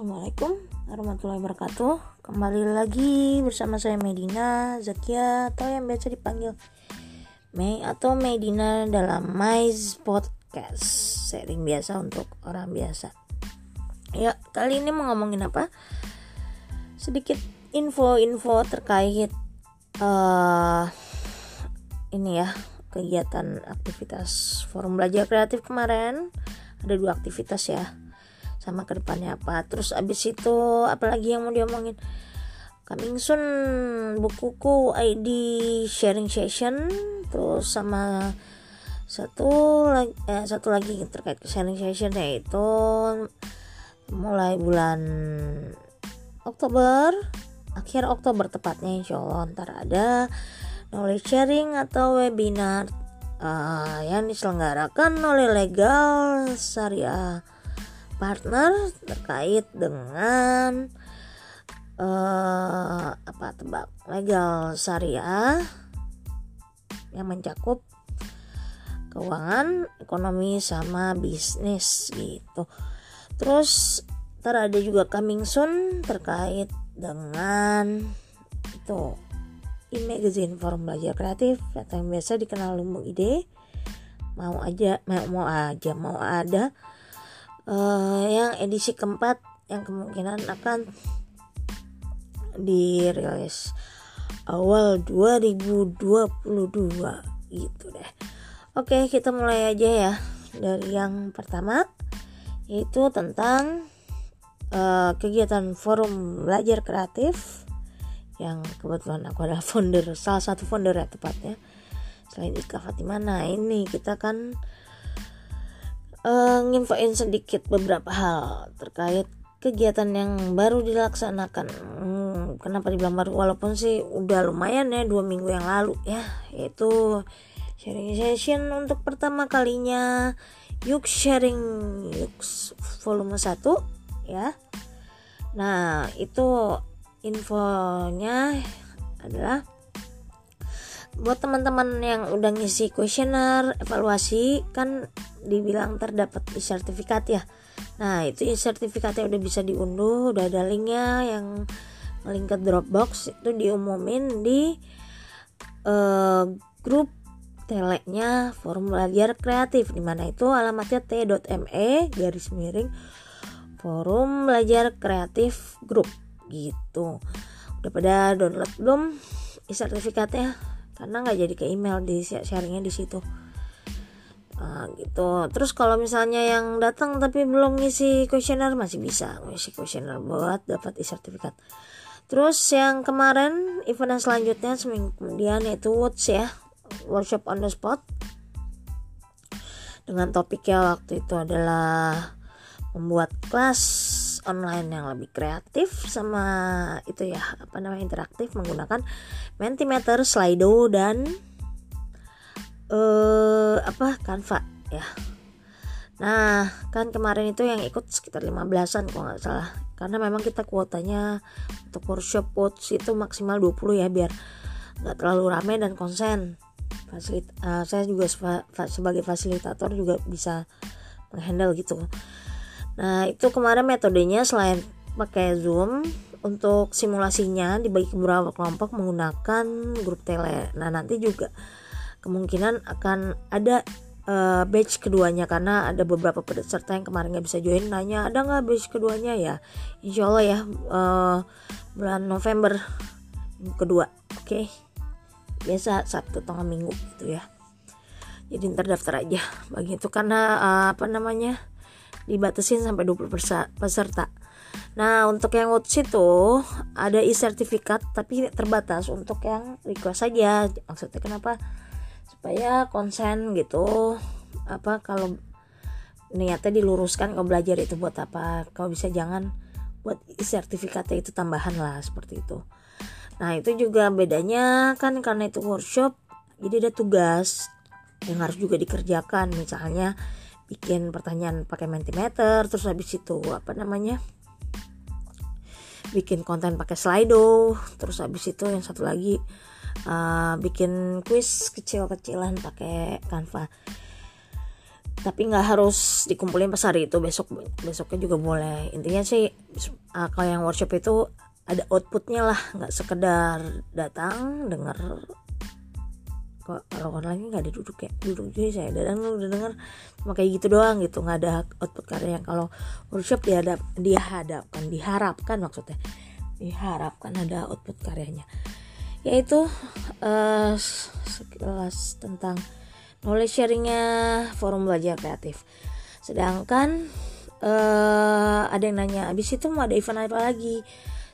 Assalamualaikum warahmatullahi wabarakatuh. Kembali lagi bersama saya Medina Zakia atau yang biasa dipanggil Mei atau Medina dalam Mais Podcast Sharing biasa untuk orang biasa. Ya kali ini mau ngomongin apa? Sedikit info-info terkait uh, Ini ya kegiatan aktivitas forum belajar kreatif kemarin. Ada dua aktivitas ya sama ke depannya apa. Terus abis itu apalagi yang mau diomongin? Coming soon bukuku ID sharing session. Terus sama satu lagi eh, satu lagi terkait sharing session yaitu mulai bulan Oktober akhir Oktober tepatnya insya Allah. Ntar ada knowledge sharing atau webinar uh, yang diselenggarakan oleh legal syariah partner terkait dengan uh, apa tebak legal syariah yang mencakup keuangan, ekonomi sama bisnis gitu. Terus ntar ada juga coming soon terkait dengan itu e-magazine forum belajar kreatif atau yang biasa dikenal lumbung ide mau aja mau, mau aja mau ada uh, yang edisi keempat yang kemungkinan akan dirilis awal 2022 gitu deh. Oke kita mulai aja ya dari yang pertama yaitu tentang uh, kegiatan forum belajar kreatif yang kebetulan aku adalah founder salah satu founder ya tepatnya selain Ika Fatimah. Nah ini kita kan uh, nginfoin sedikit beberapa hal terkait kegiatan yang baru dilaksanakan. Hmm, kenapa dibilang baru? Walaupun sih udah lumayan ya dua minggu yang lalu ya, yaitu sharing session untuk pertama kalinya Yuk Sharing Yuk volume 1 ya. Nah, itu infonya adalah buat teman-teman yang udah ngisi kuesioner evaluasi kan dibilang terdapat e-sertifikat ya. Nah itu e-sertifikatnya udah bisa diunduh udah ada linknya yang link ke Dropbox itu diumumin di uh, grup teleknya forum belajar kreatif di mana itu alamatnya t.me garis miring forum belajar kreatif grup gitu. Udah pada download belum e-sertifikatnya karena nggak jadi ke email di sharingnya di situ. Uh, gitu. Terus kalau misalnya yang datang tapi belum ngisi kuesioner masih bisa ngisi kuesioner buat dapat e-sertifikat. Terus yang kemarin event yang selanjutnya seminggu kemudian yaitu Woods ya workshop on the spot. Dengan topiknya waktu itu adalah membuat kelas online yang lebih kreatif sama itu ya apa namanya interaktif menggunakan Mentimeter, Slido dan uh, apa Canva ya. Nah, kan kemarin itu yang ikut sekitar 15-an kalau nggak salah. Karena memang kita kuotanya untuk workshop quotes itu maksimal 20 ya biar nggak terlalu ramai dan konsen. Fasilit uh, saya juga sebagai fasilitator juga bisa menghandle gitu. Nah, itu kemarin metodenya selain pakai Zoom untuk simulasinya dibagi ke beberapa kelompok menggunakan grup tele. Nah, nanti juga kemungkinan akan ada uh, batch keduanya karena ada beberapa peserta yang kemarin nggak bisa join nanya ada nggak batch keduanya ya insya Allah ya uh, bulan November kedua oke okay. biasa Sabtu tengah minggu gitu ya jadi terdaftar aja bagi itu karena uh, apa namanya dibatasin sampai 20 peserta. Nah, untuk yang WOTS itu ada e-sertifikat tapi terbatas untuk yang request saja. Maksudnya kenapa? Supaya konsen gitu. Apa kalau niatnya diluruskan kalau belajar itu buat apa? Kalau bisa jangan buat e-sertifikatnya itu tambahan lah seperti itu. Nah, itu juga bedanya kan karena itu workshop jadi ada tugas yang harus juga dikerjakan misalnya bikin pertanyaan pakai Mentimeter terus habis itu apa namanya bikin konten pakai Slido terus habis itu yang satu lagi uh, bikin quiz kecil-kecilan pakai Canva. Tapi nggak harus dikumpulin pas hari itu besok besoknya juga boleh. Intinya sih uh, kalau yang workshop itu ada outputnya lah nggak sekedar datang dengar kalau online nggak ada duduk ya. Duduk juga saya dan udah denger. Cuma kayak gitu doang gitu nggak ada output karya. Yang kalau workshop dihadap dihadapkan diharapkan maksudnya diharapkan ada output karyanya. Yaitu uh, sekilas tentang knowledge sharingnya forum belajar kreatif. Sedangkan uh, ada yang nanya abis itu mau ada event apa lagi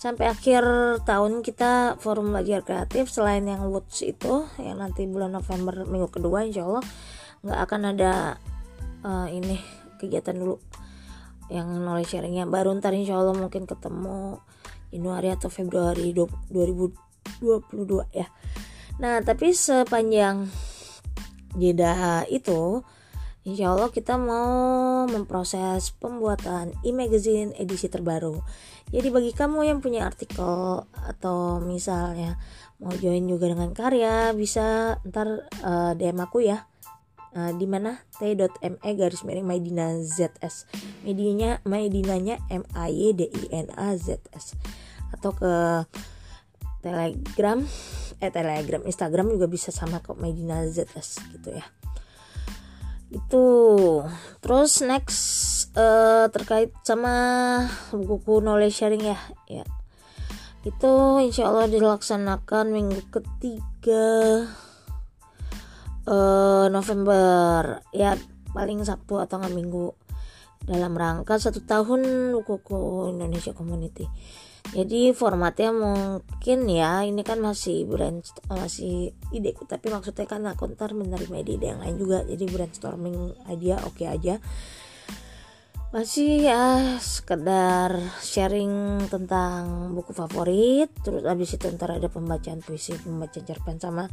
sampai akhir tahun kita forum belajar kreatif selain yang Woods itu yang nanti bulan November minggu kedua insya Allah nggak akan ada uh, ini kegiatan dulu yang knowledge sharingnya. Baru ntar insya Allah mungkin ketemu Januari atau Februari 2022 ya. Nah tapi sepanjang jeda itu Insya Allah kita mau memproses pembuatan e-magazine edisi terbaru. Jadi bagi kamu yang punya artikel atau misalnya mau join juga dengan karya bisa ntar uh, eh, DM aku ya. Uh, di mana t.me garis miring Maidina ZS medianya Maidinanya M A Y D I N A Z S atau ke Telegram eh Telegram Instagram juga bisa sama kok Medina ZS gitu ya itu. Terus next uh, terkait sama buku knowledge sharing ya. Ya. Itu insya Allah dilaksanakan minggu ketiga uh, November. Ya paling Sabtu atau nggak minggu. Dalam rangka satu tahun buku Indonesia Community jadi formatnya mungkin ya ini kan masih brand masih ide tapi maksudnya kan aku ntar menerima ide, yang lain juga. Jadi brainstorming idea oke okay aja. Masih ya sekedar sharing tentang buku favorit. Terus abis itu ntar ada pembacaan puisi pembacaan cerpen sama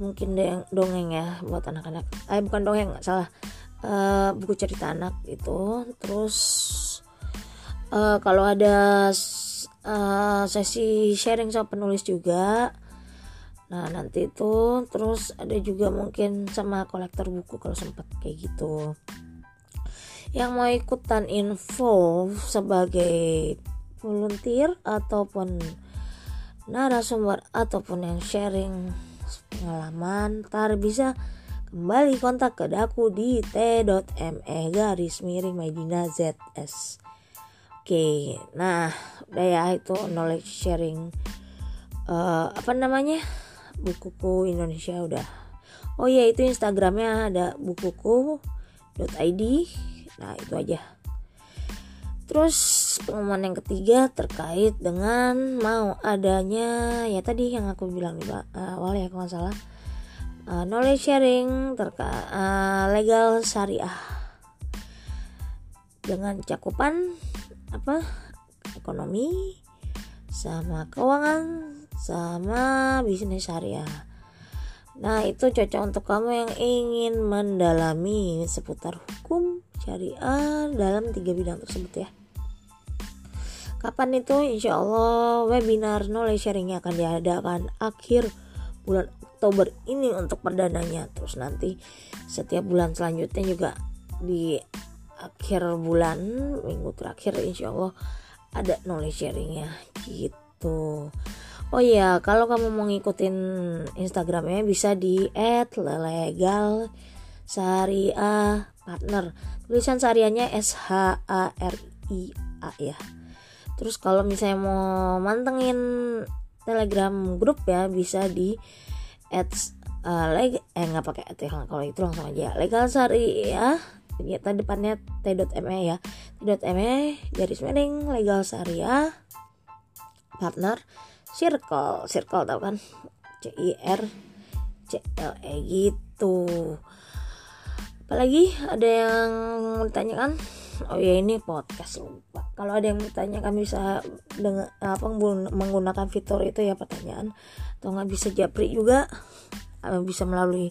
mungkin deng dongeng ya buat anak-anak. Eh bukan dongeng salah. Uh, buku cerita anak itu terus uh, kalau ada uh, sesi sharing sama penulis juga. Nah nanti itu terus ada juga mungkin sama kolektor buku kalau sempat kayak gitu. Yang mau ikutan info sebagai volunteer ataupun narasumber ataupun yang sharing pengalaman tar bisa kembali kontak ke daku di t.me garis miring Medina ZS Oke, nah udah ya itu knowledge sharing uh, apa namanya bukuku Indonesia udah. Oh iya itu Instagramnya ada bukuku.id. Nah itu aja. Terus pengumuman yang ketiga terkait dengan mau adanya ya tadi yang aku bilang di awal ya kalau salah uh, knowledge sharing terkait uh, legal syariah dengan cakupan apa ekonomi sama keuangan sama bisnis syariah. Nah itu cocok untuk kamu yang ingin mendalami seputar hukum syariah dalam tiga bidang tersebut ya. Kapan itu? Insya Allah webinar knowledge sharingnya akan diadakan akhir bulan Oktober ini untuk perdananya. Terus nanti setiap bulan selanjutnya juga di akhir bulan minggu terakhir insya Allah ada knowledge sharingnya gitu. Oh ya kalau kamu mau ngikutin instagramnya bisa di @legal syariah partner tulisan syariahnya S H A R I A ya. Terus kalau misalnya mau mantengin telegram grup ya bisa di at uh, leg eh nggak pakai at ya kalau itu langsung aja legal syariah kegiatan depannya t.me ya. T.me garis miring legal syariah partner circle. Circle tau kan? C i r c l e gitu. Apalagi ada yang ditanyakan oh ya ini podcast lupa. Kalau ada yang ditanyakan bisa dengan apa menggunakan fitur itu ya pertanyaan. Atau nggak bisa japri juga. Bisa melalui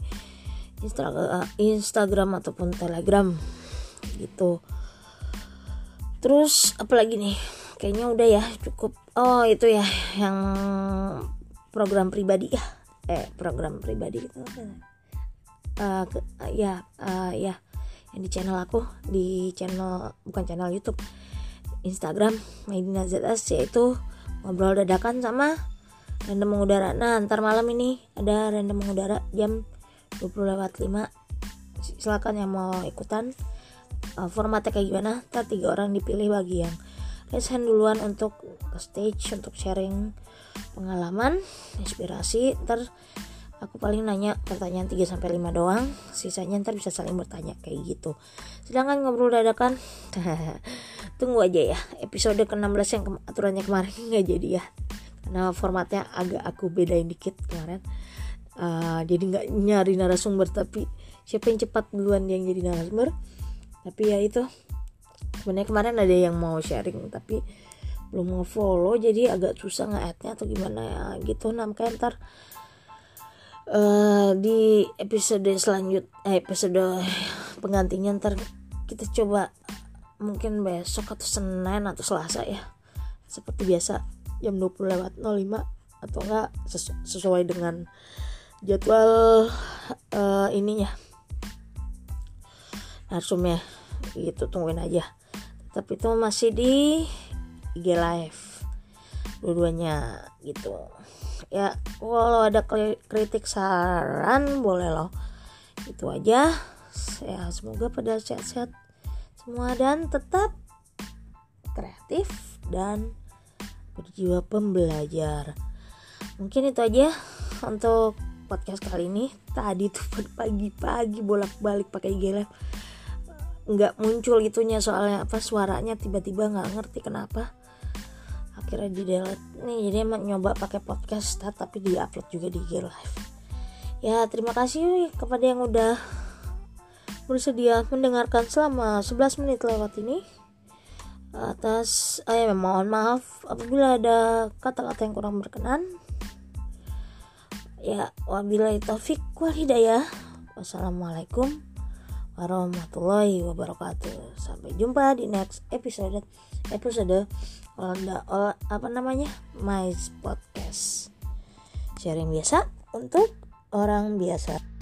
Instagram, Instagram ataupun Telegram gitu. Terus apalagi nih? Kayaknya udah ya cukup. Oh itu ya yang program pribadi ya. Eh program pribadi gitu. Uh, ke, uh, ya uh, ya yang di channel aku di channel bukan channel YouTube Instagram Medina ZS yaitu ngobrol dadakan sama random mengudara nah ntar malam ini ada random mengudara jam 20 lewat 5 silakan yang mau ikutan. Uh, formatnya kayak gimana? Ntar tiga orang dipilih bagi yang raise hand duluan untuk ke stage untuk sharing pengalaman inspirasi. Ntar aku paling nanya pertanyaan 3 sampai 5 doang. Sisanya ntar bisa saling bertanya kayak gitu. Sedangkan ngobrol dadakan. Tunggu aja ya. Episode ke-16 yang ke aturannya kemarin nggak jadi ya. Karena formatnya agak aku bedain dikit kemarin uh, jadi nggak nyari narasumber tapi siapa yang cepat duluan yang jadi narasumber. Tapi ya itu sebenarnya kemarin ada yang mau sharing tapi belum mau follow jadi agak susah nge-add-nya atau gimana ya gitu. Nah ntar uh, di episode selanjut eh, episode penggantinya ntar kita coba mungkin besok atau Senin atau Selasa ya. Seperti biasa jam 20 lewat 05 atau enggak sesu sesuai dengan jadwal uh, ininya. Narsumnya. Gitu tungguin aja. Tapi itu masih di IG live. Dua-duanya gitu. Ya kalau ada kritik saran boleh loh. Itu aja. Ya semoga pada sehat-sehat semua dan tetap kreatif dan berjiwa pembelajar. Mungkin itu aja untuk podcast kali ini. Tadi tuh pagi-pagi bolak-balik pakai IG nggak muncul itunya soalnya apa suaranya tiba-tiba nggak ngerti kenapa. Akhirnya di delete. Nih jadi emang nyoba pakai podcast tapi di upload juga di IG Live. Ya terima kasih kepada yang udah bersedia mendengarkan selama 11 menit lewat ini. Atas eh, mohon maaf apabila ada kata-kata yang kurang berkenan ya wabillahi taufik wal hidayah. Wassalamualaikum warahmatullahi wabarakatuh. Sampai jumpa di next episode episode Olda, Ola, apa namanya? My Podcast. Sharing biasa untuk orang biasa